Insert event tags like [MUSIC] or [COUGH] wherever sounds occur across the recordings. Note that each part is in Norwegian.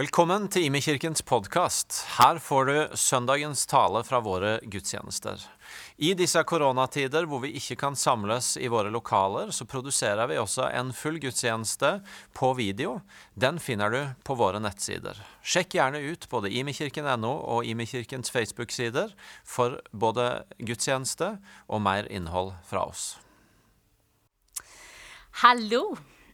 Velkommen til Imekirkens podkast. Her får du søndagens tale fra våre gudstjenester. I disse koronatider hvor vi ikke kan samles i våre lokaler, så produserer vi også en full gudstjeneste på video. Den finner du på våre nettsider. Sjekk gjerne ut både imekirken.no og Imekirkens Facebook-sider for både gudstjeneste og mer innhold fra oss. Hallo!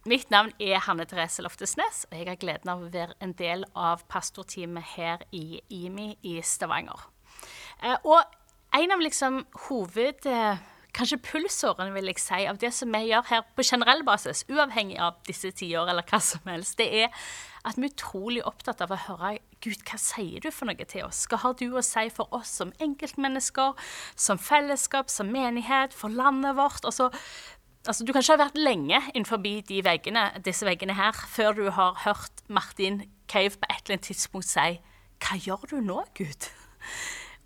Mitt navn er Hanne Therese Loftesnes, og jeg har gleden av å være en del av pastorteamet her i IMI i Stavanger. Eh, og en av liksom hoved... Eh, kanskje pulsårene, vil jeg si, av det som vi gjør her på generell basis, uavhengig av disse tiår eller hva som helst, det er at vi er utrolig opptatt av å høre Gud, hva sier du for noe til oss? Hva har du å si for oss som enkeltmennesker, som fellesskap, som menighet, for landet vårt? Altså, Altså, du kan ikke ha vært lenge innenfor veggene, disse veggene her før du har hørt Martin Cave på et eller annet tidspunkt si 'Hva gjør du nå, Gud?'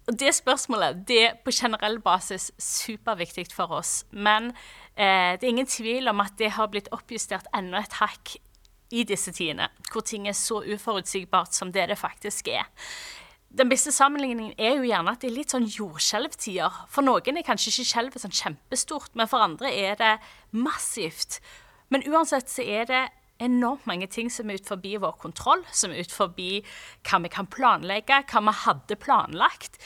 Og Det spørsmålet det er på generell basis superviktig for oss. Men eh, det er ingen tvil om at det har blitt oppjustert enda et hakk i disse tidene, hvor ting er så uforutsigbart som det det faktisk er den beste sammenligningen er jo gjerne at det er litt sånn jordskjelvtider. For noen er kanskje ikke skjelvet sånn kjempestort, men for andre er det massivt. Men uansett så er det enormt mange ting som er ut forbi vår kontroll, som er ut forbi hva vi kan planlegge, hva vi hadde planlagt.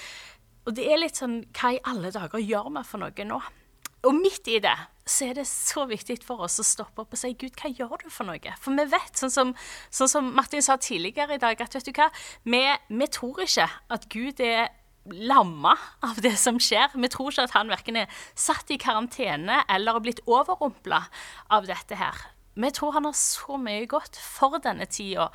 Og det er litt sånn Hva i alle dager gjør vi for noe nå? Og midt i det så er det så viktig for oss å stoppe opp og si Gud, hva gjør du for noe? For vi vet, sånn som, sånn som Martin sa tidligere i dag, at vet du hva, vi, vi tror ikke at Gud er lamma av det som skjer. Vi tror ikke at han verken er satt i karantene eller har blitt overrumpla av dette her. Vi tror han har så mye godt for denne tida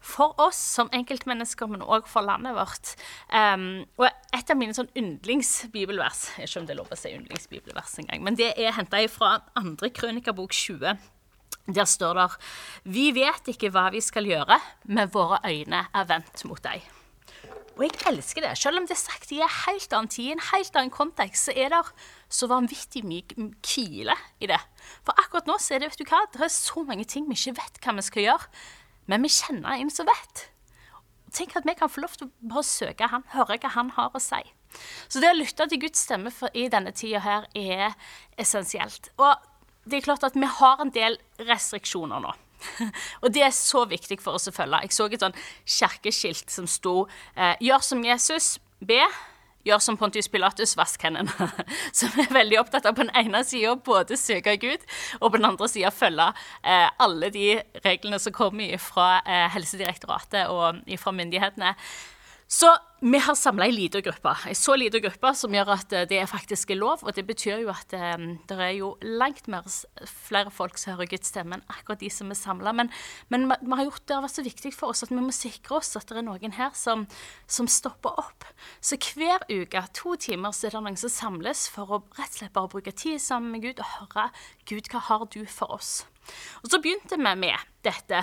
for oss som enkeltmennesker, men òg for landet vårt. Um, og et av mine sånn yndlingsbibelvers ikke om det er lov å si yndlingsbibelvers engang, men det er henta fra andre krønikabok 20. Der står det Vi vet ikke hva vi skal gjøre, men våre øyne er vendt mot deg. Og jeg elsker det. Selv om det er sagt i en helt annen tid, i en helt annen kontekst, så er det så vanvittig mye kile i det. For akkurat nå så er det vet du hva, det er så mange ting vi ikke vet hva vi skal gjøre. Men vi kjenner en som vet. Tenk at vi kan få lov til å bare søke han, høre hva han har å si. Så det å lytte til Guds stemme i denne tida her er essensielt. Og det er klart at vi har en del restriksjoner nå. [LAUGHS] og det er så viktig for oss å følge. Jeg så et sånn kirkeskilt som sto eh, 'Gjør som Jesus, be, gjør som Pontius Pilatus, vask hendene. [LAUGHS] Som er veldig opptatt av på den ene sida både søke Gud, og på den andre sida følge eh, alle de reglene som kommer fra eh, Helsedirektoratet og fra myndighetene. Så vi har samla ei lita gruppe. Ei så lita gruppe som gjør at eh, det faktisk er lov. Og det betyr jo at um, det er jo langt mer flere folk som hører Guds stemme enn akkurat de som er samla. Men, men vi har gjort det har vært så viktig for oss at vi må sikre oss at det er noen her som, som stopper opp. Så hver uke, to timer, så er det noen som samles for å rett og slett bare bruke tid sammen med Gud og høre Gud, hva har du for oss? Og Så begynte vi med dette.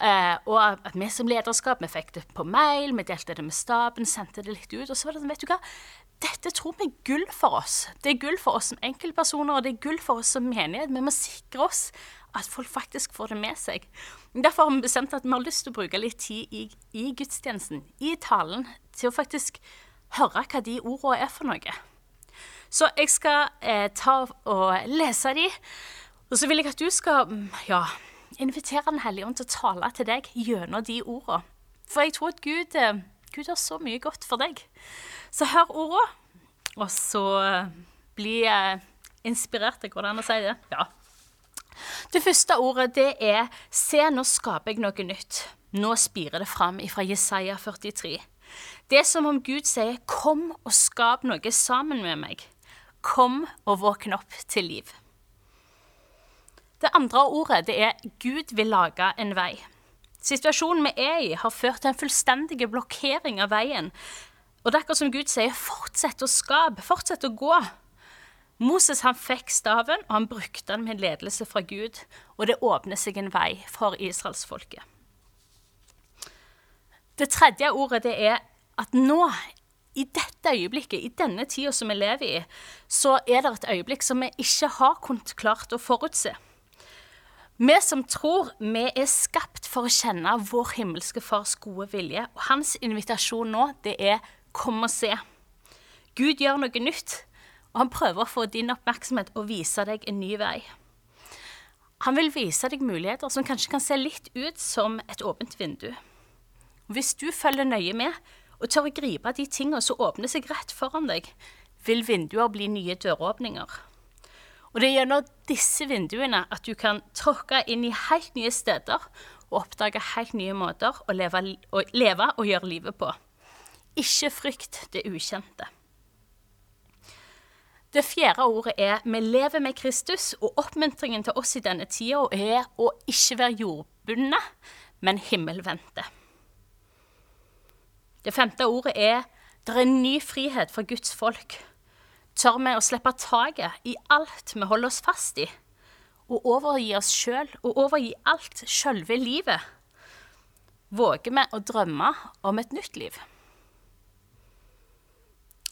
Eh, og at vi som lederskap vi fikk det på mail, vi delte det med staben, sendte det litt ut. Og så var det sånn, vet du hva, dette tror vi er gull for oss. Det er gull for oss som enkeltpersoner, og det er gull for oss som menighet. Vi må sikre oss at folk faktisk får det med seg. Derfor har vi bestemt at vi har lyst til å bruke litt tid i, i gudstjenesten, i talen, til å faktisk høre hva de ordene er for noe. Så jeg skal eh, ta og lese de. Og så vil jeg at du skal mm, ja, invitere Den hellige ånd til å tale til deg gjennom de ordene. For jeg tror at Gud, eh, Gud har så mye godt for deg. Så hør ordene, og så blir bli eh, inspirert. Går det an å si det? Ja. Det første ordet det er 'Se, nå skaper jeg noe nytt'. Nå spirer det fram fra Jesaja 43. Det er som om Gud sier 'Kom og skap noe sammen med meg'. Kom og våkne opp til liv. Det andre ordet det er 'Gud vil lage en vei'. Situasjonen vi er i, har ført til en fullstendig blokkering av veien. Og det er akkurat som Gud sier, fortsett å skape, fortsett å gå. Moses han fikk staven, og han brukte den med ledelse fra Gud. Og det åpner seg en vei for israelsfolket. Det tredje ordet det er at nå, i dette øyeblikket, i denne tida som vi lever i, så er det et øyeblikk som vi ikke har kunnet klart å forutse. Vi som tror, vi er skapt for å kjenne vår himmelske fars gode vilje. Og hans invitasjon nå, det er 'kom og se'. Gud gjør noe nytt, og han prøver å få din oppmerksomhet og vise deg en ny vei. Han vil vise deg muligheter som kanskje kan se litt ut som et åpent vindu. Hvis du følger nøye med og tør å gripe de tingene som åpner seg rett foran deg, vil vinduer bli nye døråpninger. Og det er gjennom disse vinduene at du kan tråkke inn i helt nye steder og oppdage helt nye måter å leve, og, leve og gjøre livet på. Ikke frykt det ukjente. Det fjerde ordet er 'vi lever med Kristus', og oppmuntringen til oss i denne tida er å ikke være jordbundne, men himmelvendte. Det femte ordet er 'det er en ny frihet for Guds folk' tør vi å slippe taket i alt vi holder oss fast i, og overgi oss sjøl og overgi alt sjølve livet, våger vi å drømme om et nytt liv.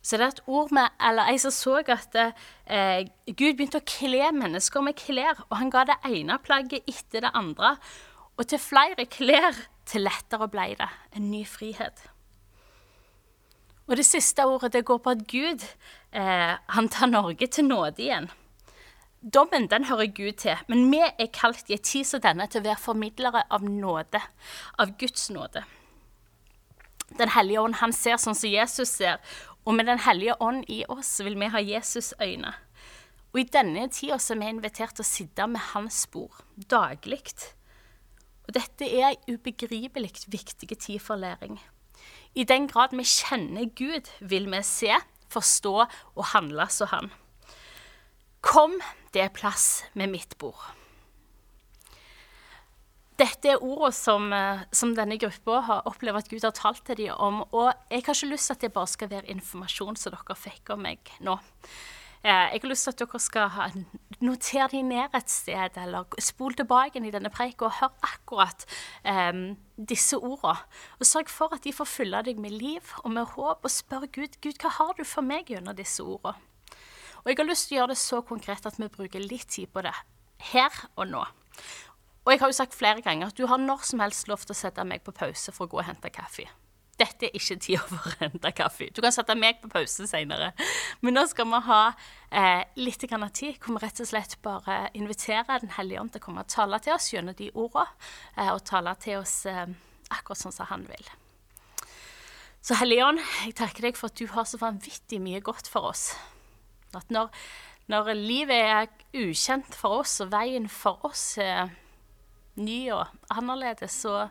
Så det er et ord med, eller Jeg som så at eh, Gud begynte å kle mennesker med klær, og han ga det ene plagget etter det andre. Og til flere klær, til lettere ble det en ny frihet. Og det siste ordet det går på at Gud eh, han tar Norge til nåde igjen. Dommen den hører Gud til, men vi er kalt i en tid som denne til å være formidlere av nåde, av Guds nåde. Den hellige ånd han ser sånn som Jesus ser, og med Den hellige ånd i oss vil vi ha Jesus' øyne. Og i denne tida er vi invitert til å sitte med hans spor daglig. Og dette er en ubegripelig viktig tid for læring. I den grad vi kjenner Gud, vil vi se, forstå og handle som Han. Kom, det er plass med mitt bord. Dette er ordene som, eh, som, denne gruppa har opplevd at Gud har talt til dem om. Og jeg har ikke lyst til at det bare skal være informasjon som dere fikk om meg nå. Eh, jeg har lyst til at dere skal notere de ned et sted, eller spol tilbake i denne preika og hør akkurat um, disse ordene. Og sørg for at de får fylle deg med liv og med håp, og spør Gud Gud, hva har du for meg gjennom disse ordene. Og jeg har lyst til å gjøre det så konkret at vi bruker litt tid på det her og nå. Og jeg har jo sagt flere ganger at du har når som helst lov til å sette meg på pause for å gå og hente kaffe. Dette er ikke tida for å hente kaffe. Du kan sette meg på pause seinere. Men nå skal vi ha eh, litt tid hvor vi rett og slett bare inviterer Den hellige ånd til å komme og tale til oss gjennom de ordene, eh, og tale til oss eh, akkurat sånn som han vil. Så Hellige Ånd, jeg takker deg for at du har så vanvittig mye godt for oss. At når, når livet er ukjent for oss, og veien for oss er ny og annerledes, så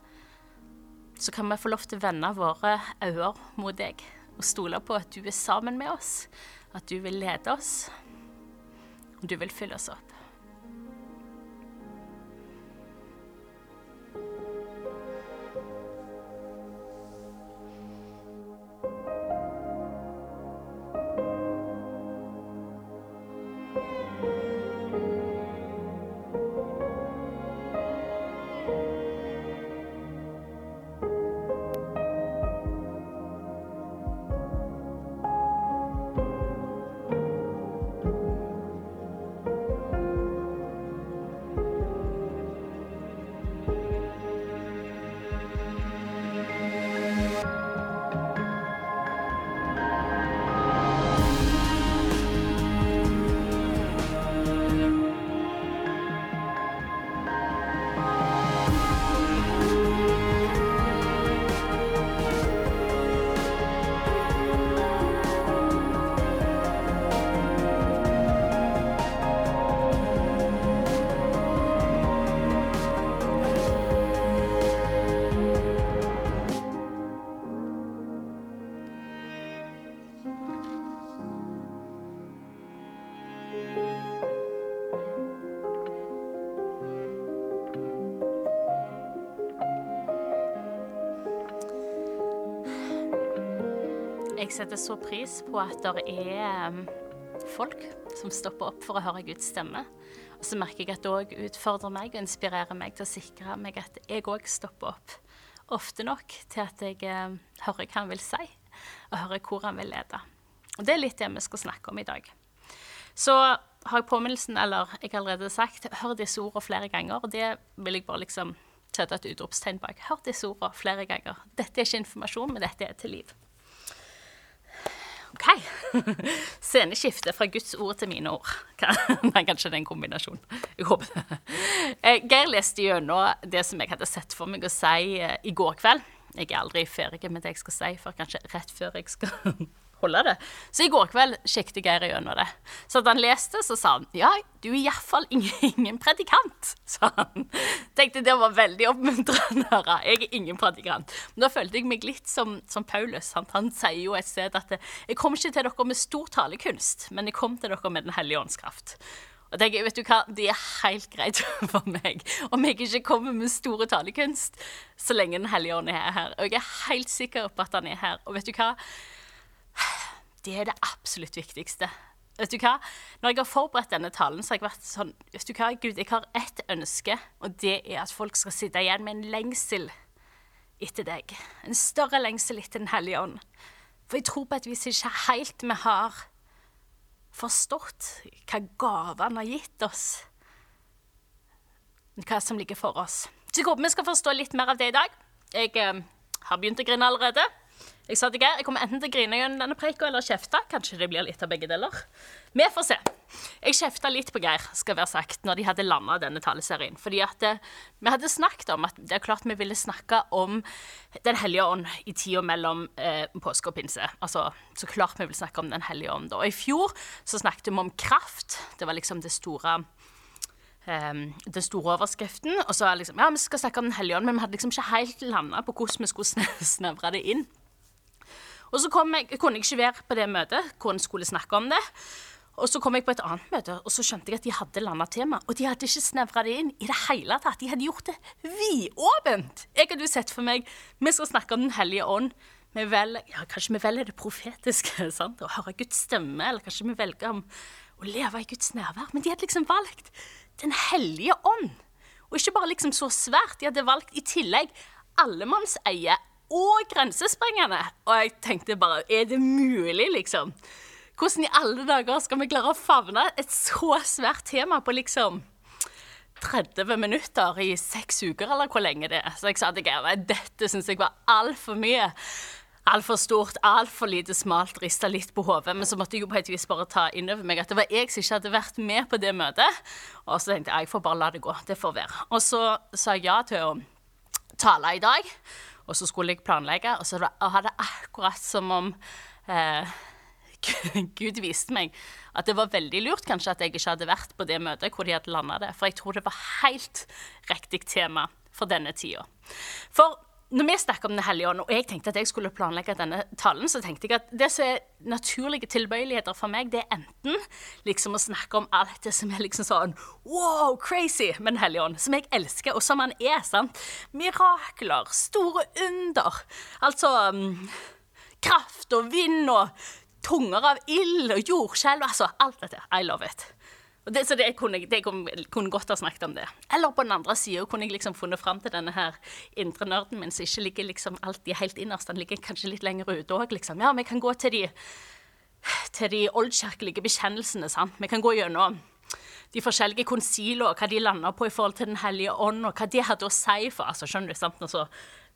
så kan vi få lov til å vende våre øyne mot deg og stole på at du er sammen med oss, at du vil lede oss, og du vil fylle oss opp. Jeg setter så pris på at det er um, folk som stopper opp for å høre Guds stemme. Og så merker jeg at det òg utfordrer meg og inspirerer meg til å sikre meg at jeg òg stopper opp ofte nok til at jeg uh, hører hva han vil si, og hører hvor han vil lede. Og det er litt det vi skal snakke om i dag. Så har jeg påminnelsen, eller jeg har allerede sagt, hør disse ordene flere ganger. Det vil jeg bare liksom sette et utropstegn bak. Hør disse ordene flere ganger. Dette er ikke informasjon, men dette er til liv. OK. [LAUGHS] Sceneskifte fra Guds ord til mine ord. [LAUGHS] Nei, kanskje det er en kombinasjon. Jeg håper det. Eh, Geir leste gjennom det som jeg hadde sett for meg å si eh, i går kveld. Jeg er aldri ferdig med det jeg skal si, for kanskje rett før jeg skal holde det. Så i går kveld sjekket Geir gjennom det. Så da han leste, så sa han ja, du er iallfall ingen, [LAUGHS] ingen predikant, sa han. Tenkte det var veldig oppmuntrende å høre. Jeg er ingen predikant. Men da følte jeg meg litt som, som Paulus. Han, han, sier jo et sted at jeg kom ikke til dere med stor talekunst, men jeg kom til dere med Den hellige ånds kraft. Og tenker, vet du hva, Det er helt greit [LAUGHS] for meg om jeg ikke kommer med store talekunst så lenge Den hellige ånd er her. Og jeg er helt sikker på at han er her. Og vet du hva? Det er det absolutt viktigste. Vet du hva? Når jeg har forberedt denne talen, så har jeg vært sånn Vet du hva, Gud, jeg har ett ønske, og det er at folk skal sitte igjen med en lengsel etter deg. En større lengsel etter Den hellige ånd. For jeg tror på et vis ikke helt vi har forstått hva gave han har gitt oss. Hva som ligger for oss. Så jeg håper vi skal forstå litt mer av det i dag. Jeg eh, har begynt å grine allerede. Jeg sa til Geir jeg kommer enten til å grine gjennom denne preika eller kjefte. Kanskje det blir litt av begge deler. Vi får se. Jeg kjefta litt på Geir, skal være sagt, når de hadde landa denne taleserien. Fordi at det, vi hadde snakket om at det er klart vi ville snakke om Den hellige ånd i tida mellom eh, påske og pinse. Altså, så klart vi vil snakke om Den hellige ånd. da. Og i fjor så snakket vi om kraft. Det var liksom det store um, den store overskriften. Og så liksom, ja, vi skal snakke om Den hellige ånd, men vi hadde liksom ikke helt landa på hvordan vi skulle snevre det inn. Og så jeg, kunne jeg ikke være på det møtet hvor en skulle snakke om det. Og så kom jeg på et annet møte, og så skjønte jeg at de hadde landa tema. Og de hadde ikke snevra det inn i det hele tatt. De hadde gjort det vidåpent. Jeg hadde jo sett for meg Vi skal snakke om Den hellige ånd. Vi vel, ja, kanskje vi velger det profetiske, [LAUGHS] sant? å høre Guds stemme, eller kanskje vi velger om å leve i Guds nærvær. Men de hadde liksom valgt Den hellige ånd. Og ikke bare liksom så svært, de hadde valgt i tillegg allemannseie og grensesprengende. Og jeg tenkte bare Er det mulig, liksom? Hvordan i alle dager skal vi klare å favne et så svært tema på liksom 30 minutter i seks uker, eller hvor lenge det er? Så jeg sa til Geir dette syns jeg var altfor mye. Altfor stort, altfor lite smalt, rista litt på hodet. Men så måtte jeg jo på et vis bare ta inn over meg at det var jeg som ikke hadde vært med på det møtet. Og så tenkte jeg jeg får bare la det gå. Det får være. Og så sa jeg ja til å tale i dag. Og så skulle jeg planlegge, og så hadde det akkurat som om eh, [LAUGHS] Gud viste meg at det var veldig lurt kanskje at jeg ikke hadde vært på det møtet hvor de hadde landa det. For jeg tror det var helt riktig tema for denne tida. For når vi snakker om Den hellige ånd, og jeg tenkte at jeg skulle planlegge denne talen, så tenkte jeg at det som er naturlige tilbøyeligheter for meg, det er enten liksom å snakke om alt det som er liksom sånn wow, crazy med Den hellige ånd, som jeg elsker, og som han er. sant? Mirakler, store under. Altså um, kraft og vind og tunger av ild og jordskjelv. Altså alt dette. I love it. Det, så det kunne, det kunne, godt ha snakket om det. Eller på den andre sida kunne jeg liksom funnet fram til denne her indre nerden min som ikke ligger liksom alltid helt innerst. Den ligger kanskje litt lenger ute òg, liksom. Ja, vi kan gå til de, til de oldkirkelige bekjennelsene, sant. Vi kan gå gjennom de forskjellige konsiler, hva de landa på i forhold til Den hellige ånd, og hva de hadde å si for altså, skjønner du, sant, og så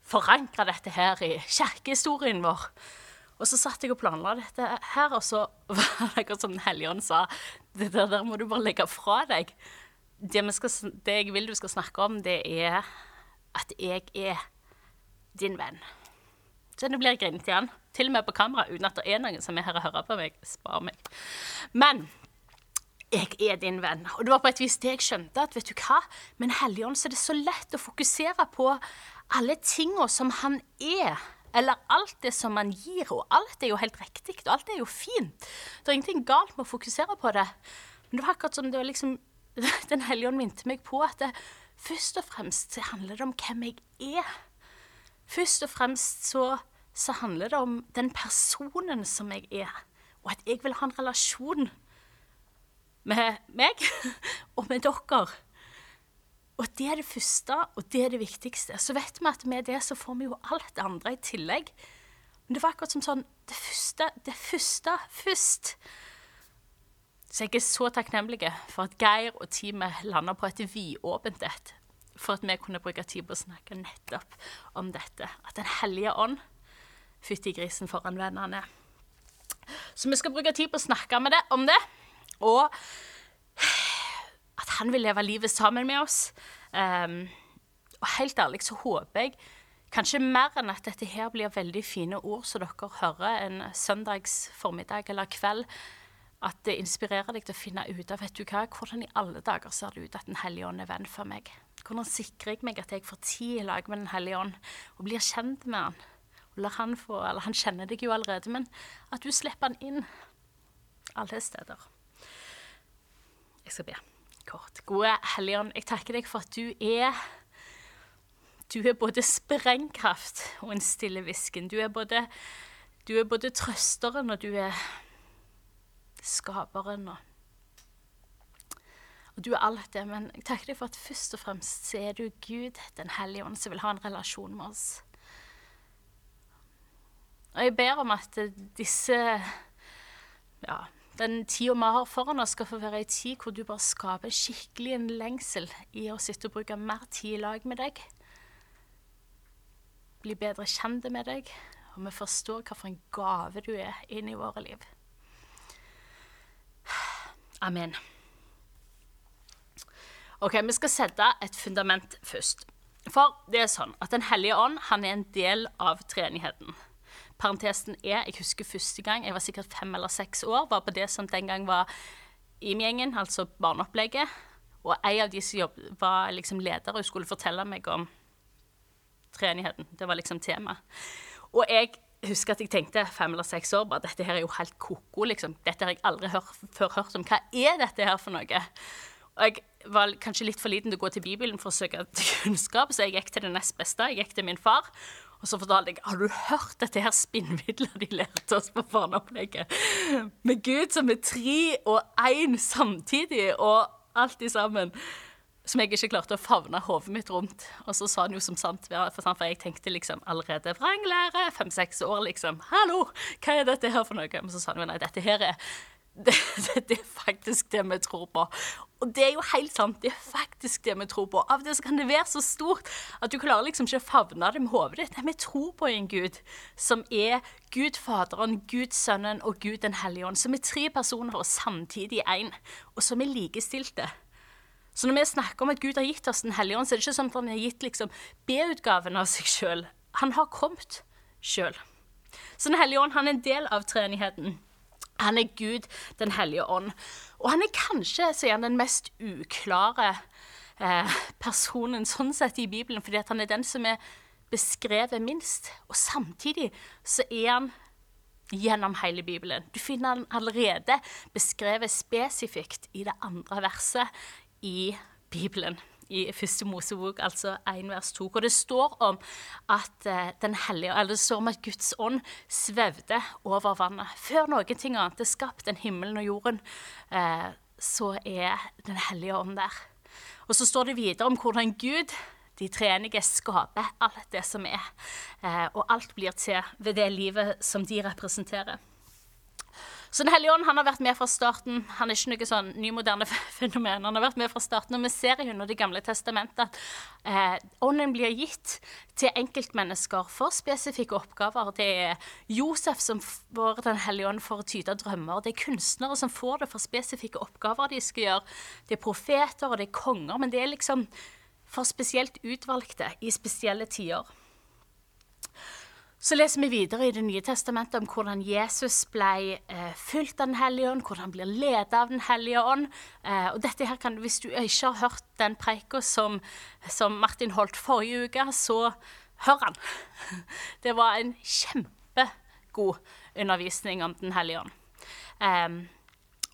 forankre dette her i kirkehistorien vår. Og så satt jeg og planla dette her, og så [LAUGHS] var det akkurat som Den hellige ånd sa Det der, der, må du bare legge fra deg. Det, skal, det, jeg vil du skal snakke om, det er at jeg er din venn. Så nå blir jeg grinete igjen. Til og med på kamera, uten at det er noen som er her og hører på meg. Spar meg. Men jeg er din venn. Og det var på et vis det jeg skjønte. at vet du hva? Med en hellig ånd er det så lett å fokusere på alle tinga som han er eller alt det som man gir, og alt er jo helt riktig, og alt er jo fint. Det er ingenting galt med å fokusere på det. Men det var akkurat som det var liksom [LAUGHS] Den hellige ånd minte meg på at det, først og fremst handler det om hvem jeg er. Først og fremst så, så handler det om den personen som jeg er, og at jeg vil ha en relasjon med meg [LAUGHS] og med dere. Og det er det første, og det er det viktigste. Så vet vi at med det så får vi jo alt det andre i tillegg. Men det var akkurat som sånn Det første, det første først. Så jeg er så takknemlig for at Geir og teamet landa på et vidåpent et. For at vi kunne bruke tid på å snakke nettopp om dette. At Den hellige ånd fytti grisen foran vennene. Så vi skal bruke tid på å snakke det, om det. Og at han vil leve livet sammen med oss. Um, og helt ærlig så håper jeg kanskje mer enn at dette her blir veldig fine ord som dere hører en søndags formiddag eller kveld, at det inspirerer deg til å finne ut av vet du hva, hvordan i alle dager ser det ut at Den hellige ånd er venn for meg. Hvordan sikrer jeg meg at jeg får tid i lag med Den hellige ånd og blir kjent med han? Og lar han få, eller Han kjenner deg jo allerede, men at du slipper han inn alle steder. Jeg skal be kort. Gode Helligånd, jeg takker deg for at du er Du er både sprengkraft og en stille hvisken. Du du er både trøsteren, og du er skaperen. Og, og du er alt det, men jeg takker deg for at først og fremst så er du Gud, Den hellige ånd, som vil ha en relasjon med oss. Og jeg ber om at disse ja, den tida vi har foran oss, skal få være ei tid hvor du bare skaper skikkelig en lengsel i å sitte og bruke mer tid i lag med deg. Bli bedre kjent med deg, og vi forstår hvilken gave du er inn i våre liv. Amen. Ok, Vi skal sette et fundament først. For det er sånn at Den hellige ånd han er en del av treenigheten. Parentesen er Jeg husker første gang, jeg var sikkert fem eller seks år, var på det som den gang var IM-gjengen, altså barneopplegget. Og en av de som jobb, var liksom leder og skulle fortelle meg om treenigheten. Det var liksom tema. Og jeg husker at jeg tenkte fem eller seks år bare dette her er jo helt ko-ko. liksom. Dette har jeg aldri hør, før hørt om. Hva er dette her for noe? Og jeg var kanskje litt for liten til å gå til Bibelen for å søke [LAUGHS] kunnskap, så jeg gikk til det nest beste. Jeg gikk til min far. Og så fortalte jeg har du hørt dette her spinnvidlet de lærte oss på barneopplegget? Med Gud som er tre og én samtidig, og alt i sammen. Som jeg ikke klarte å favne hodet mitt rundt. Og så sa han jo som sant, for jeg tenkte liksom allerede vranglære, fem-seks år, liksom. Hallo, hva er dette her for noe? Men så sa han jo nei, dette her er det, det, er faktisk det vi tror på. Og det er jo helt sant. Det er faktisk det vi tror på. Av det så kan det være så stort at du klarer liksom ikke å favne det med hodet ditt. Vi tror på en Gud som er Gud Faderen, Gud Sønnen og Gud Den hellige ånd. Som er tre personer og samtidig én, og som er likestilte. Så når vi snakker om at Gud har gitt oss Den hellige ånd, så er det ikke sånn at han har gitt liksom B-utgaven av seg sjøl. Han har kommet sjøl. Så Den hellige ånd han er en del av treenigheten. Han er Gud, Den hellige ånd. Og han er kanskje sier han, den mest uklare eh, personen sånn sett i Bibelen, fordi han er den som er beskrevet minst. Og samtidig så er han gjennom hele Bibelen. Du finner han allerede beskrevet spesifikt i det andre verset i Bibelen i første Mosebok, altså 1 vers 2, hvor det står om at uh, den hellige, eller det står om at Guds ånd svevde over vannet. Før ting annet er skapt enn himmelen og jorden, uh, så er Den hellige ånd der. Og så står det videre om hvordan Gud, de treenige, skaper alt det som er. Uh, og alt blir til ved det livet som de representerer. Så Den hellige ånd han har vært med fra starten. Han er ikke noe sånn nymoderne [LAUGHS] fenomen. Han har vært med fra starten, og Vi ser i Det gamle testamentet at eh, ånden blir gitt til enkeltmennesker for spesifikke oppgaver. Det er Josef som får Den hellige ånd for å tyde drømmer. Det er kunstnere som får det for spesifikke oppgaver de skal gjøre. Det er profeter og det er konger, men det er liksom for spesielt utvalgte i spesielle tider. Så leser vi videre i Det nye testamentet om hvordan Jesus ble eh, fylt av Den hellige ånd, hvordan han blir ledet av Den hellige ånd. Eh, og dette her kan, Hvis du ikke har hørt den preika som, som, Martin holdt forrige uke, så hør han. [LAUGHS] Det var en kjempegod undervisning om Den hellige ånd. Eh,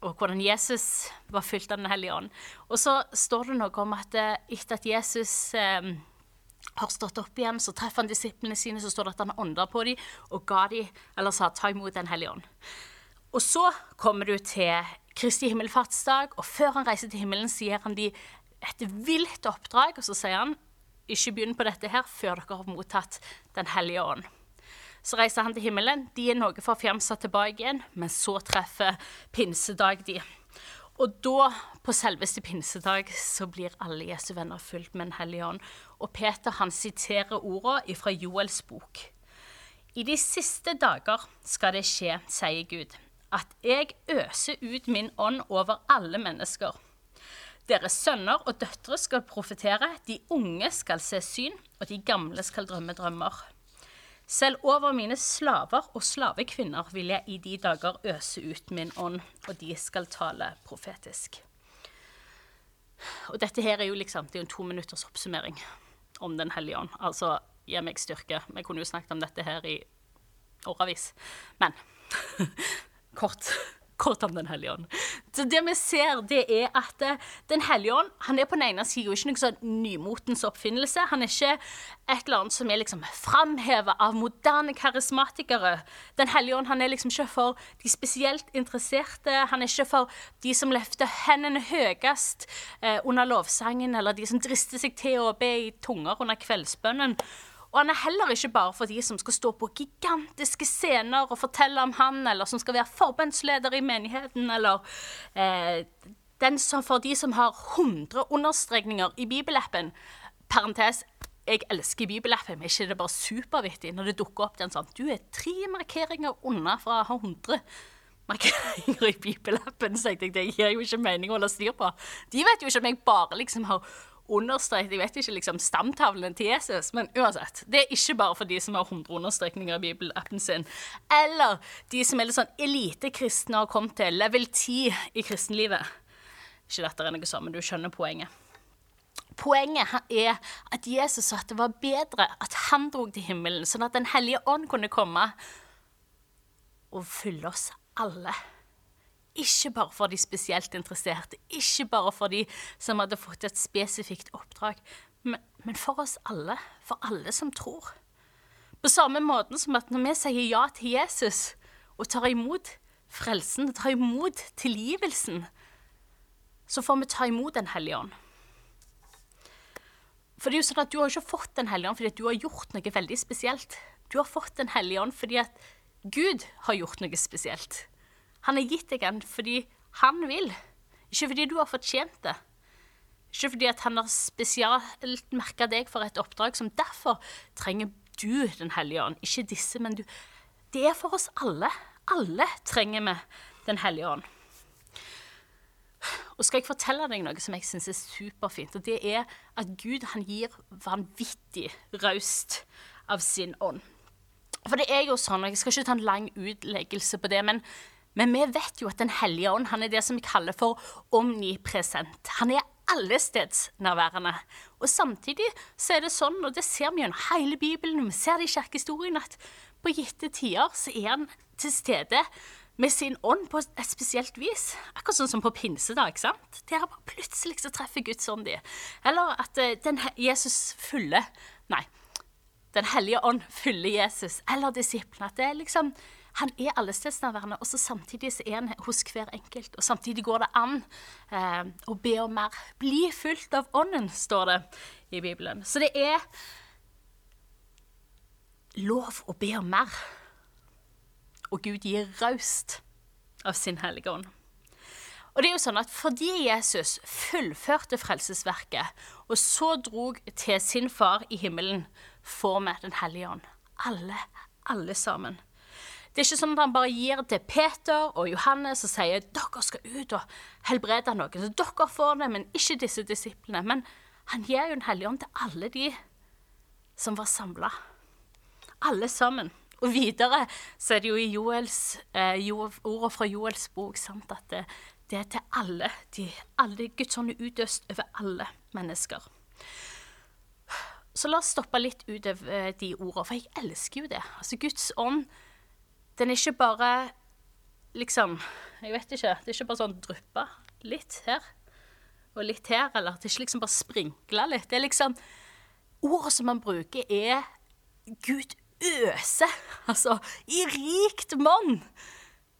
og hvordan Jesus var fylt av Den hellige ånd. Og så står det noe om at eh, etter at Jesus eh, har stått opp igjen, så treffer han disiplene sine, så står det at han ånda på dem og ga dem, eller sa ta imot Den hellige ånd. Og så kommer du til Kristi himmelfartsdag, og før han reiser til himmelen, sier han dem et vilt oppdrag, og så sier han ikke begynn på dette her før dere har mottatt Den hellige ånd. Så reiser han til himmelen. De er noe for fjamsa tilbake igjen, men så treffer pinsedag de. Og da, på selveste pinsedag, så blir alle Jesu venner fulgt med Den hellige ånd. Og Peter han siterer ordene fra Joels bok. I de siste dager skal det skje, sier Gud, at jeg øser ut min ånd over alle mennesker. Deres sønner og døtre skal profetere, de unge skal se syn, og de gamle skal drømme drømmer. Selv over mine slaver og slavekvinner vil jeg i de dager øse ut min ånd, og de skal tale profetisk. Og dette her er jo liksom, det er en to minutters oppsummering om Den hellige ånd. Altså, gi meg styrke. Vi kunne jo snakket om dette her i årevis. Men [LAUGHS] kort kort om Den hellige ånd. Så det vi ser, det er at eh, Den hellige ånd han er på den ene siden ikke noe sånn nymotens oppfinnelse. Han er ikke et eller annet som er liksom framheva av moderne karismatikere. Den hellige ånd han er liksom ikke for de spesielt interesserte. Han er ikke for de som løfter hendene høyest eh, under lovsangen, eller de som drister seg til å be i tunger under kveldsbønnen. Og han er heller ikke bare for de som skal stå på gigantiske scener og fortelle om han, eller som skal være forbundsleder i menigheten, eller eh, den som for de som har 100 understrekninger i bibelappen. Parentes jeg elsker bibelappen, men ikke det bare supervittig når det dukker opp den sånn Du er tre markeringer unna fra å ha 100 markeringer i bibelappen. Så jeg tenkte, det gir jo ikke mening å holde styr på. De vet jo ikke om jeg bare liksom har understreket Jeg vet ikke liksom stamtavlene til Jesus, men uansett. Det er ikke bare for de som har 100 understrekninger i bibelappen sin. Eller de som er litt sånn elitekristne og har kommet til level 10 i kristenlivet. Ikke dette er noe sånn, men du skjønner poenget. Poenget er at Jesus sa at det var bedre at han dro til himmelen, sånn at Den hellige ånd kunne komme og fylle oss alle. Ikke bare for de spesielt interesserte, ikke bare for de som hadde fått et spesifikt oppdrag, men, men for oss alle. For alle som tror. På samme måte som at når vi sier ja til Jesus og tar imot frelsen, tar imot tilgivelsen, så får vi ta imot Den hellige ånd. For det er jo sånn at Du har ikke fått Den hellige ånd fordi du har gjort noe veldig spesielt. Du har fått Den hellige ånd fordi at Gud har gjort noe spesielt. Han har gitt deg den fordi han vil, ikke fordi du har fortjent det. Ikke fordi han har spesielt merka deg for et oppdrag som derfor trenger du Den hellige ånd. Ikke disse, men du. Det er for oss alle. Alle trenger vi Den hellige ånd. Og skal jeg fortelle deg noe som jeg syns er superfint, og det er at Gud han gir vanvittig raust av sin ånd. For det er jo sånn, og jeg skal ikke ta en lang utleggelse på det, men men vi vet jo at Den hellige ånd han er det som vi kaller for omnipresent. Han er allestedsnærværende. Og samtidig så er det sånn, og det ser vi gjennom hele Bibelen, vi ser det i kirkehistorien, at på gitte tider så er han til stede med sin ånd på et spesielt vis. Akkurat sånn som på pinsedag. sant? Der bare plutselig så treffer Guds ånd de. Eller at uh, den Jesus fyller Nei. Den hellige ånd fyller Jesus eller disiplene. At det er liksom han er allestedsnærværende, og så samtidig så er han hos hver enkelt. Og samtidig går det an eh, å be om mer. Bli fulgt av Ånden, står det i Bibelen. Så det er lov å be om mer. Og Gud gir raust av sin hellige ånd. Og det er jo sånn at Fordi Jesus fullførte frelsesverket, og så drog til sin far i himmelen, får vi Den hellige ånd. Alle, alle sammen. Det er ikke sånn at han bare gir til Peter og Johannes og sier dere skal ut og helbrede noen. Så dere får det, men ikke disse disiplene. Men han gir jo Den hellige ånd til alle de som var samla. Alle sammen. Og videre så er det jo i Joels, eh, ordene fra Joels bok sant, at det, det, er til alle. De, alle Guds ånd er utøst over alle mennesker. Så la oss stoppe litt ut av eh, de ordene, for jeg elsker jo det. Altså Guds ånd den er ikke bare liksom Jeg vet ikke. Det er ikke bare sånn dryppe litt her og litt her, eller det er ikke liksom bare sprinkle litt. Det er liksom Ordet som man bruker, er Gud øse. Altså i rikt monn.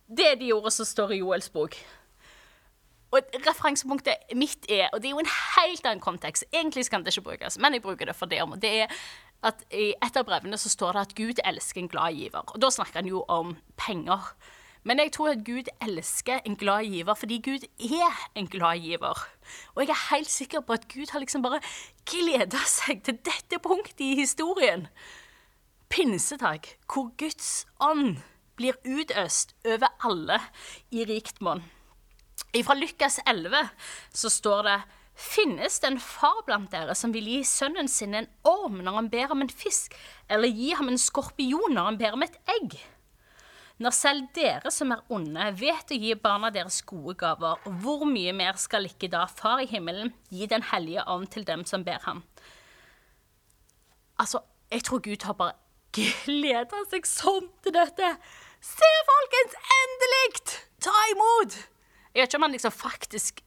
Det er de ordene som står i Joels bok. Og referansepunktet mitt er, og det er jo en helt annen kontekst Egentlig skal det ikke brukes, men jeg bruker det for det. om. Det er at I et av brevene så står det at Gud elsker en glad giver. Og Da snakker han jo om penger. Men jeg tror at Gud elsker en glad giver, fordi Gud er en glad giver. Og jeg er helt sikker på at Gud har liksom bare gleda seg til dette punktet i historien. Pinsedag, hvor Guds ånd blir utøst over alle i rikt monn. Fra Lukas 11 så står det Finnes det en far blant dere som vil gi sønnen sin en orm når han ber om en fisk, eller gi ham en skorpion når han ber om et egg? Når selv dere som er onde, vet å gi barna deres gode gaver, hvor mye mer skal ikke da Far i himmelen gi Den hellige ånd til dem som ber ham? Altså, jeg tror Gud har bare gleda seg sånn til dette. Se, folkens, endelig! Ta imot! Jeg vet ikke om han liksom faktisk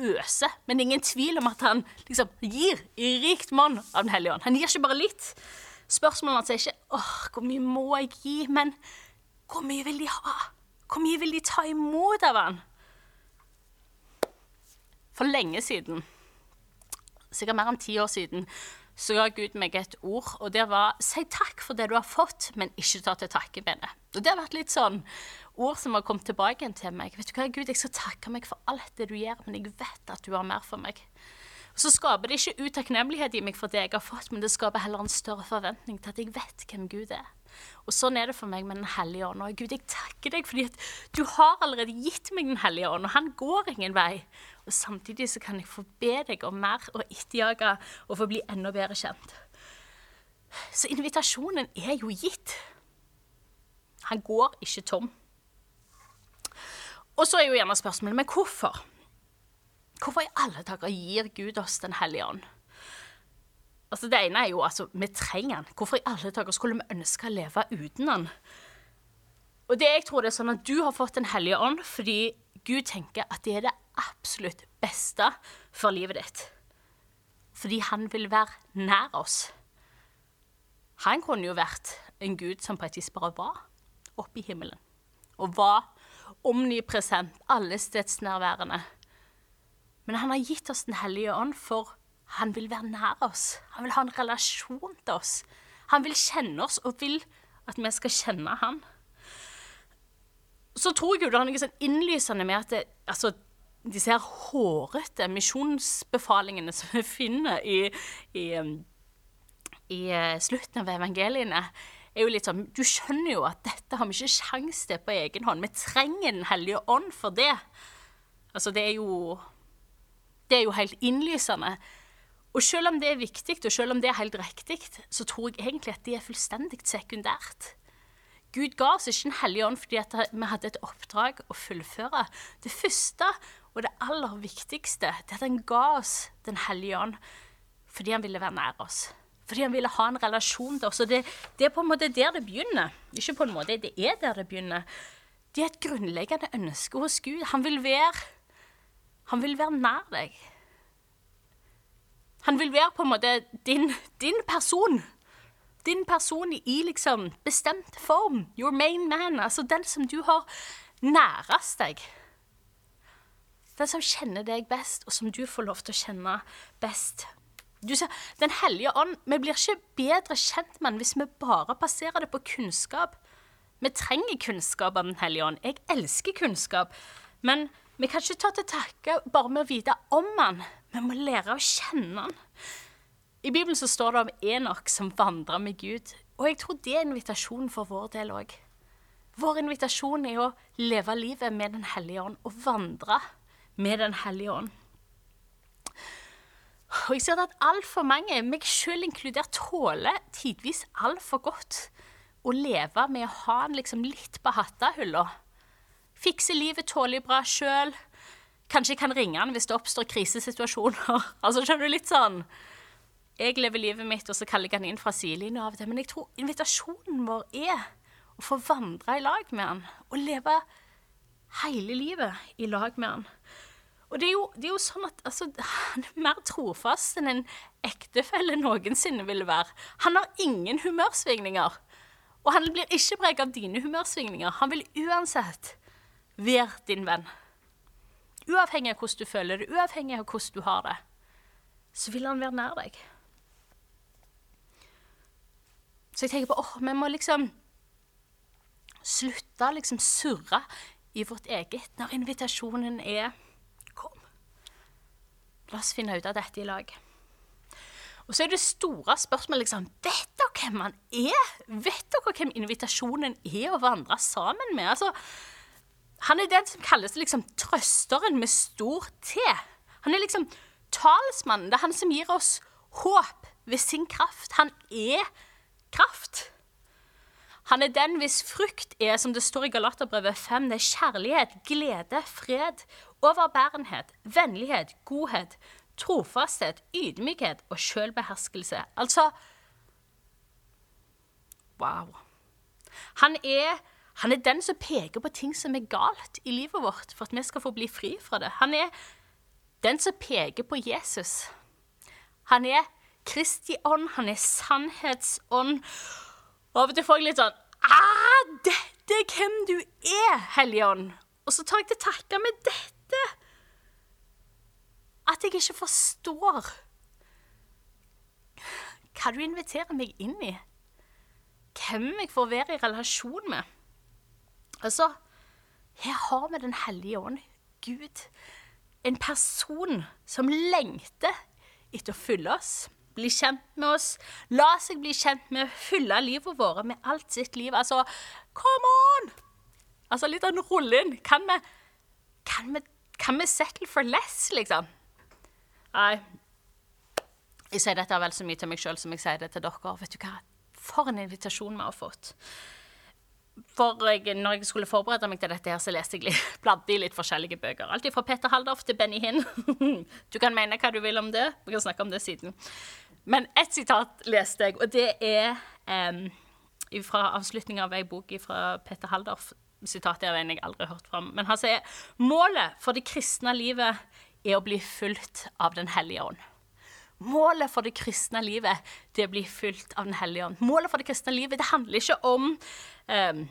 øser, men det er ingen tvil om at han liksom gir i rikt monn av Den hellige ånd. Han gir ikke bare litt. Spørsmålet hans er ikke åh, hvor mye må jeg gi, men hvor mye vil de ha? Hvor mye vil de ta imot av han? For lenge siden, sikkert mer enn ti år siden, så ga Gud meg et ord, og det var 'si takk for det du har fått, men ikke ta til takke med det'. Og Det har vært litt sånn ord som har kommet tilbake til meg. Vet du hva, Gud, jeg skal takke meg for alt det du gjør, men jeg vet at du har mer for meg. Og Så skaper det ikke utakknemlighet i meg for det jeg har fått, men det skaper heller en større forventning til at jeg vet hvem Gud er. Og sånn er det for meg med Den hellige ånd. Og Gud, jeg takker deg fordi at du har allerede gitt meg Den hellige ånd, og han går ingen vei. Og samtidig så kan jeg få be deg om mer og etterjage og få bli enda bedre kjent. Så invitasjonen er jo gitt. Han går ikke tom. Og så er jo gjerne spørsmålet men hvorfor? Hvorfor i alle dager gir Gud oss Den hellige ånd? Altså Det ene er jo altså, vi trenger han. Hvorfor i alle dager skulle vi ønske å leve uten han? Og det jeg tror det er sånn at Du har fått Den hellige ånd fordi Gud tenker at det er det absolutt beste for livet ditt. Fordi han vil være nær oss. Han kunne jo vært en gud som på et vis bare var oppe i himmelen. Og var omnipresent, allestedsnærværende. Men han har gitt oss Den hellige ånd, for han vil være nær oss. Han vil ha en relasjon til oss. Han vil kjenne oss og vil at vi skal kjenne han. Så tror jeg jo det er noe sånn innlysende med at det, altså, disse her hårete misjonsbefalingene som vi finner i, i, i eh, slutten av evangeliene, er jo litt sånn Du skjønner jo at dette har vi ikke sjans til på egen hånd. Vi trenger Den hellige ånd for det. Altså, det er jo Det er jo helt innlysende. Og selv om det er viktig, og selv om det er helt riktig, så tror jeg egentlig at det er fullstendig sekundært. Gud ga oss ikke Den hellige ånd fordi vi hadde et oppdrag å fullføre. Det første og det aller viktigste det er at han ga oss Den hellige ånd fordi han ville være nær oss. Fordi han ville ha en relasjon til oss. Og det, det, er på en måte der det begynner. Ikke på en måte, det er der det begynner. Det er et grunnleggende ønske hos Gud. Han vil være, han vil være nær deg. Han vil være på en måte din, din person. Din person i liksom bestemt form. Your main man. Altså den som du har nærest deg. Den som kjenner deg best, og som du får lov til å kjenne best. Du ser, Den hellige ånd Vi blir ikke bedre kjent med den hvis vi bare passerer det på kunnskap. Vi trenger kunnskap av Den hellige ånd. Jeg elsker kunnskap. Men vi kan ikke ta til takke bare med å vite om han. Vi må lære å kjenne han. I Bibelen så står det om Enok som vandra med Gud. Og jeg tror det er invitasjonen for vår del òg. Vår invitasjon er å leve livet med Den hellige ånd og vandre med Den hellige ånd. Og jeg ser at altfor mange, meg sjøl inkludert, tåler tidvis altfor godt å leve med å ha den liksom litt på hattehylla. Fikse livet tålelig bra sjøl. Kanskje jeg kan ringe han hvis det oppstår krisesituasjoner. [LAUGHS] altså skjønner du litt sånn Jeg lever livet mitt, og så kaller jeg han inn fra sidelinja av og til. Men jeg tror invitasjonen vår er å få vandre i lag med han. Og leve hele livet i lag med han. Og det er, jo, det er jo, sånn at altså, han er mer trofast enn en ektefelle noensinne ville være. Han har ingen humørsvingninger. Og han blir ikke preget av dine humørsvingninger. Han vil uansett være din venn. Uavhengig av hvordan du føler det, uavhengig av hvordan du har det, så vil han være nær deg. Så jeg tenker på åh, vi må liksom slutte liksom surre i vårt eget når invitasjonen er Kom. La oss finne ut av dette i lag. Og så er det store spørsmålet liksom Vet dere hvem han er? Vet dere hvem invitasjonen er å vandre sammen med? Altså, han er den som kalles liksom trøsteren med stor T. Han er liksom talsmannen. Det er han som gir oss håp ved sin kraft. Han er kraft. Han er den hvis frukt er, som det står i Galaterbrevet 5, det er kjærlighet, glede, fred, overbærenhet, vennlighet, godhet, trofasthet, ydmykhet og selvbeherskelse. Altså Wow. Han er, han er den som peker på ting som er galt i livet vårt, for at vi skal få bli fri fra det. Han er den som peker på Jesus. Han er Kristi ånd, han er sannhetsånd. Og av og til får jeg litt sånn ah, Dette er hvem du er, Hellige Ånd. Og så tar jeg til takke med dette. At jeg ikke forstår hva du inviterer meg inn i. Hvem jeg får være i relasjon med. Altså, her har vi Den hellige ånd, Gud. En person som lengter etter å fylle oss, bli kjent med oss, la seg bli kjent med, å fylle livet vårt med alt sitt liv. Altså, come on! Altså, litt av en rulle inn. Kan vi, kan, vi, kan vi settle for less, liksom? Nei. Jeg sier dette vel så mye til meg sjøl som jeg sier det til dere. Vet du hva? For en invitasjon vi har fått. For jeg, når jeg skulle forberede meg til dette, her, så leste jeg litt, [LAUGHS] bladde i litt forskjellige bøker. Alt fra Peter Haldorf til Benny Hinn. [LAUGHS] Du kan mene hva du vil om det. Vi kan snakke om det siden. Men ett sitat leste jeg, og det er um, fra avslutninga av ei bok fra Peter Haldorf. Sitatet er en jeg aldri har hørt fram. Men han sier målet for det kristne livet er å bli fulgt av Den hellige ånd. Målet for det kristne livet det blir fulgt av Den hellige ånd. Målet for det kristne livet det handler ikke om um,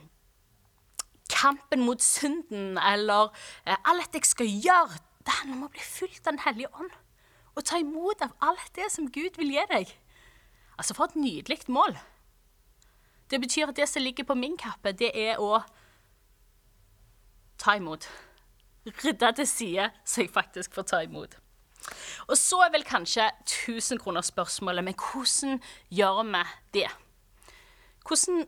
kampen mot synden eller uh, alt jeg skal gjøre. Det handler om å bli fulgt av Den hellige ånd og ta imot av alt det som Gud vil gi deg. Altså, for et nydelig mål. Det betyr at det som ligger på min kappe, det er å ta imot. Rydde til side, så jeg faktisk får ta imot. Og så er vel kanskje 1000 kroner spørsmålet, men hvordan gjør vi det? Hvordan,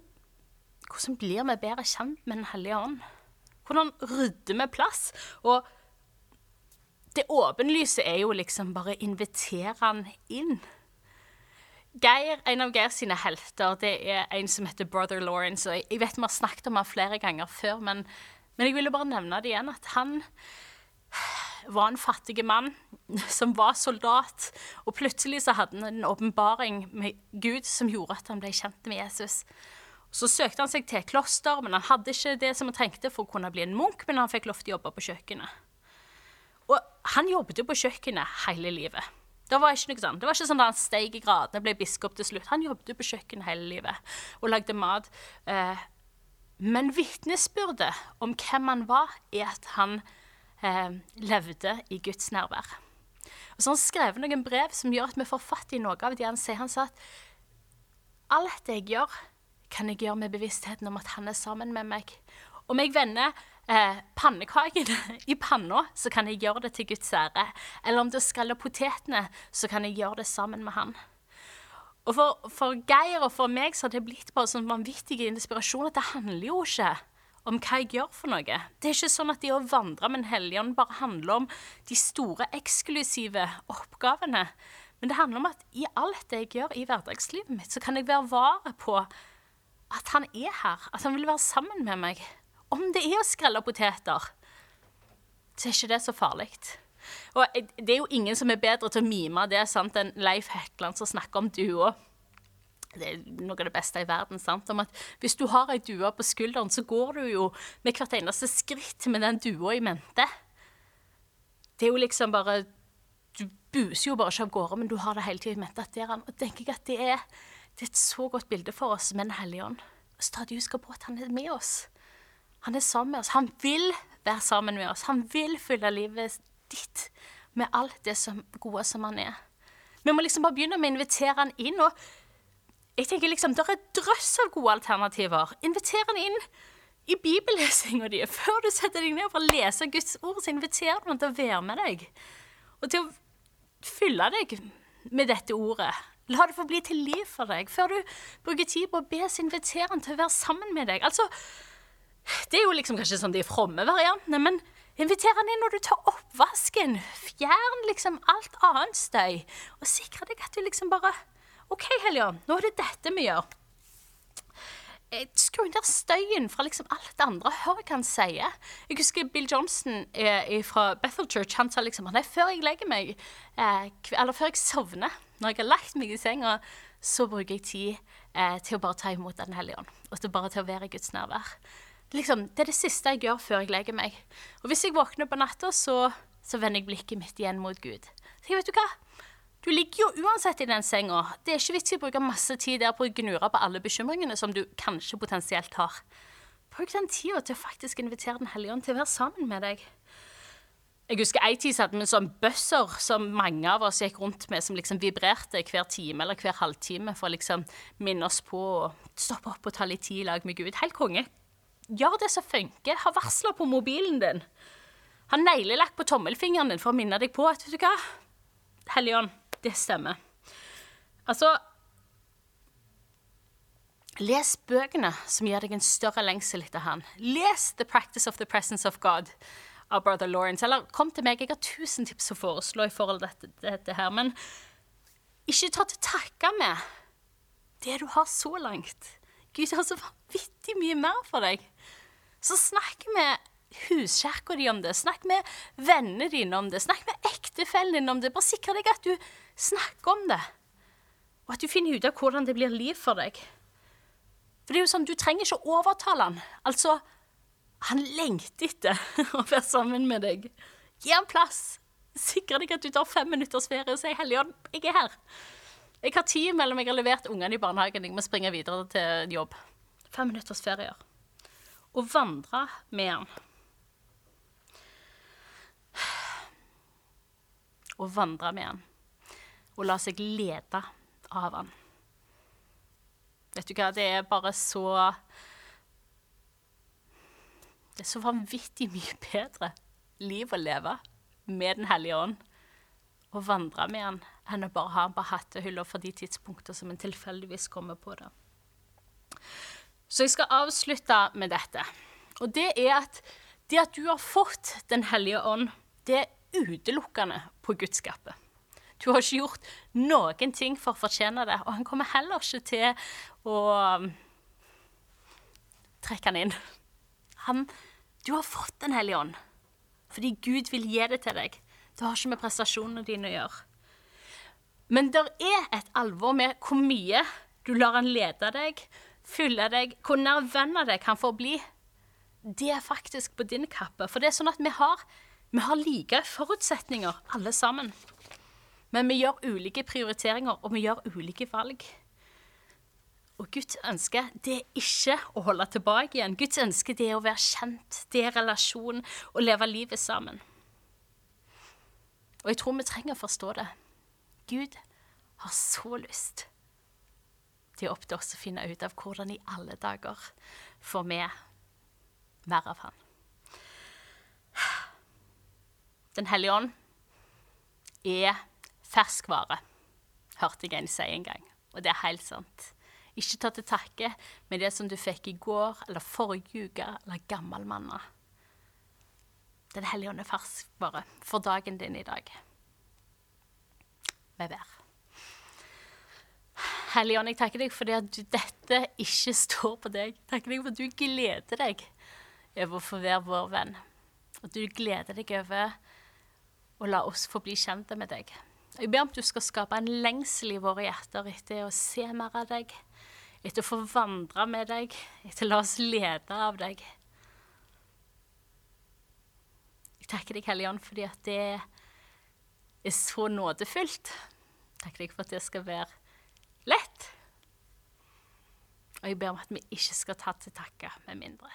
hvordan blir vi bedre kjent med Den hellige ånd? Hvordan rydder vi plass? Og det åpenlyse er jo liksom bare å invitere han inn. Geir, En av Geir sine helter det er en som heter Brother Lawrence. og Jeg vet vi har snakket om han flere ganger før, men, men jeg ville bare nevne det igjen. At han var en fattig mann som var soldat. Og plutselig så hadde han en åpenbaring med Gud som gjorde at han ble kjent med Jesus. Så søkte han seg til kloster, men han hadde ikke det som han trengte for å kunne bli en munk, men han fikk lov til å jobbe på kjøkkenet. Og han jobbet jo på kjøkkenet hele livet. Det var ikke noe sånn. Det var ikke sånn at han steg i gradene ble biskop til slutt. Han jobbet jo på kjøkkenet hele livet og lagde mat. Eh, men vitnesbyrdet om hvem han var, er at han eh, levde i Guds nærvær. Og så har han skrevet noen brev som gjør at vi får fatt i noe av det han sier. Han sa at alt det jeg gjør, kan jeg gjøre med bevisstheten om at han er sammen med meg. Om jeg vender eh, pannekakene [LAUGHS] i panna, så kan jeg gjøre det til Guds ære. Eller om det skaller potetene, så kan jeg gjøre det sammen med han. Og for, for Geir og for meg så har det blitt bare sånn vanvittig inspirasjon at det handler jo ikke om hva jeg gjør for noe. Det er ikke sånn at det å vandre med en helligånd bare handler om de store, eksklusive oppgavene. Men det handler om at i alt det jeg gjør i hverdagslivet mitt, så kan jeg være vare på at han er her, at han vil være sammen med meg. Om det er å skrelle poteter, så er ikke det så farlig. Og det er jo ingen som er bedre til å mime det sant, enn Leif Hetland som snakker om duer. Det er noe av det beste i verden. sant? Om at Hvis du har ei due på skulderen, så går du jo med hvert eneste skritt med den dua i mente. Det er jo liksom bare Du buser jo bare ikke av gårde, men du har det hele tida i mente. at det er han. Og tenker jeg at det er, det er et så godt bilde for oss med Den hellige ånd. Stadig huske på at han er med oss. Han er sammen med oss. Han vil være sammen med oss. Han vil fylle livet ditt med alt det som gode som han er. Vi må liksom bare begynne med å invitere han inn. og jeg tenker liksom, Det er et drøss av gode alternativer. Inviter ham inn i bibellesinga di, før du setter deg ned for å lese Guds ord, så inviterer du ham til å være med deg. Og til å fylle deg med dette ordet. La det få bli til liv for deg. Før du bruker tid på å be, så inviter ham til å være sammen med deg. Altså, Det er jo liksom kanskje sånn de fromme variantene, men inviter han inn når du tar oppvasken. Fjern liksom alt annet støy, og sikre deg at du liksom bare OK, Helja, nå er det dette vi gjør. Eh, skru ned støyen fra liksom alt det andre. Hør hva han sier. Jeg husker Bill Johnson eh, fra Bethel Church. Han sa liksom Nei, før jeg legger meg, eh, eller før jeg sovner, når jeg har lagt meg i senga, så bruker jeg tid eh, til å bare ta imot Den hellige ånd. Og til bare til å være i Guds nærvær. Liksom, det er det siste jeg gjør før jeg legger meg. Og hvis jeg våkner på natta, så, så vender jeg blikket mitt igjen mot Gud. Så jeg vet du hva? Du ligger jo uansett i den senga. Det er ikke vits i å bruke masse tid der på å gnure på alle bekymringene som du kanskje potensielt har. Bruk den tida til å faktisk invitere Den hellige ånd til å være sammen med deg. Jeg husker ei tid hadde vi en sånn buzzer som mange av oss gikk rundt med, som liksom vibrerte hver time eller hver halvtime for å liksom minne oss på å stoppe opp og ta litt tid i lag med Gud. Helt konge. Gjør det som funker. Ha varsler på mobilen din. Ha neglelakk på tommelfingeren din for å minne deg på at vet du hva, Hellige ånd, det stemmer. Altså Les bøkene som gir deg en større lengsel etter Han. Les The Practice of the Presence of God av Brother Lawrence. Eller kom til meg, jeg har tusen tips å foreslå i forhold til dette, dette her. Men ikke ta til takke med det du har så langt. Gud har så vanvittig mye mer for deg. Så snakk med huskjerka di om det. Snakk med vennene dine om det. Snakk med ektefellen din om det. Bare sikre deg at du snakker om det. Og at du finner ut av hvordan det blir liv for deg. For det er jo sånn, Du trenger ikke å overtale han. Altså, han lengter etter [LAUGHS] å være sammen med deg. Gi han plass. Sikre deg at du tar fem minutters ferie og sier 'Helligånd, jeg er her'. Jeg har tid mellom jeg har levert ungene i barnehagen jeg må springe videre til jobb. Fem minutters ferier. Og vandre med han. [SIGHS] Å vandre med han. Og la seg lede av han. Vet du hva, det er bare så Det er så vanvittig mye bedre liv å leve med Den hellige ånd. Å vandre med han enn å bare ha han på hattehylla for de tidspunkter som en tilfeldigvis kommer på det. Så jeg skal avslutte med dette. Og det er at det at du har fått Den hellige ånd, det er utelukkende på Guds skape. Du har ikke gjort noen ting for å fortjene det, og han kommer heller ikke til å um, trekke han inn. Han, du har fått Den hellige ånd fordi Gud vil gi det til deg. Det har ikke med prestasjonene dine å gjøre. Men det er et alvor med hvor mye du lar han lede deg, fylle deg, hvor nær venn av deg han får bli. Det er faktisk på din kappe. For det er sånn at vi har, vi har like forutsetninger, alle sammen. Men vi gjør ulike prioriteringer, og vi gjør ulike valg. Og Guds ønske det er ikke å holde tilbake igjen. Guds ønske det er å være kjent, det er relasjon, å leve livet sammen. Og jeg tror vi trenger å forstå det. Gud har så lyst til er opp til oss å finne ut av hvordan i alle dager får vi mer av Han. Den hellige ånd er ferskvare, hørte jeg en si en gang. Og det er helt sant. Ikke ta til takke med det som du fikk i går eller forrige uke eller gammel manna. Den hellige ånd er ferskvare for dagen din i dag. Vi ber. Hellige ånd, jeg takker deg for det at dette ikke står på deg. Takker deg for at du gleder deg over å få være vår venn. At du gleder deg over å la oss få bli kjente med deg. Jeg ber om at du skal skape en lengsel i våre hjerter etter å se mer av deg, etter å få vandre med deg, etter å la oss lede av deg. Jeg takker deg, Hellige Ånd, fordi at det er så nådefullt. Jeg takker deg for at det skal være lett. Og jeg ber om at vi ikke skal ta til takke med mindre.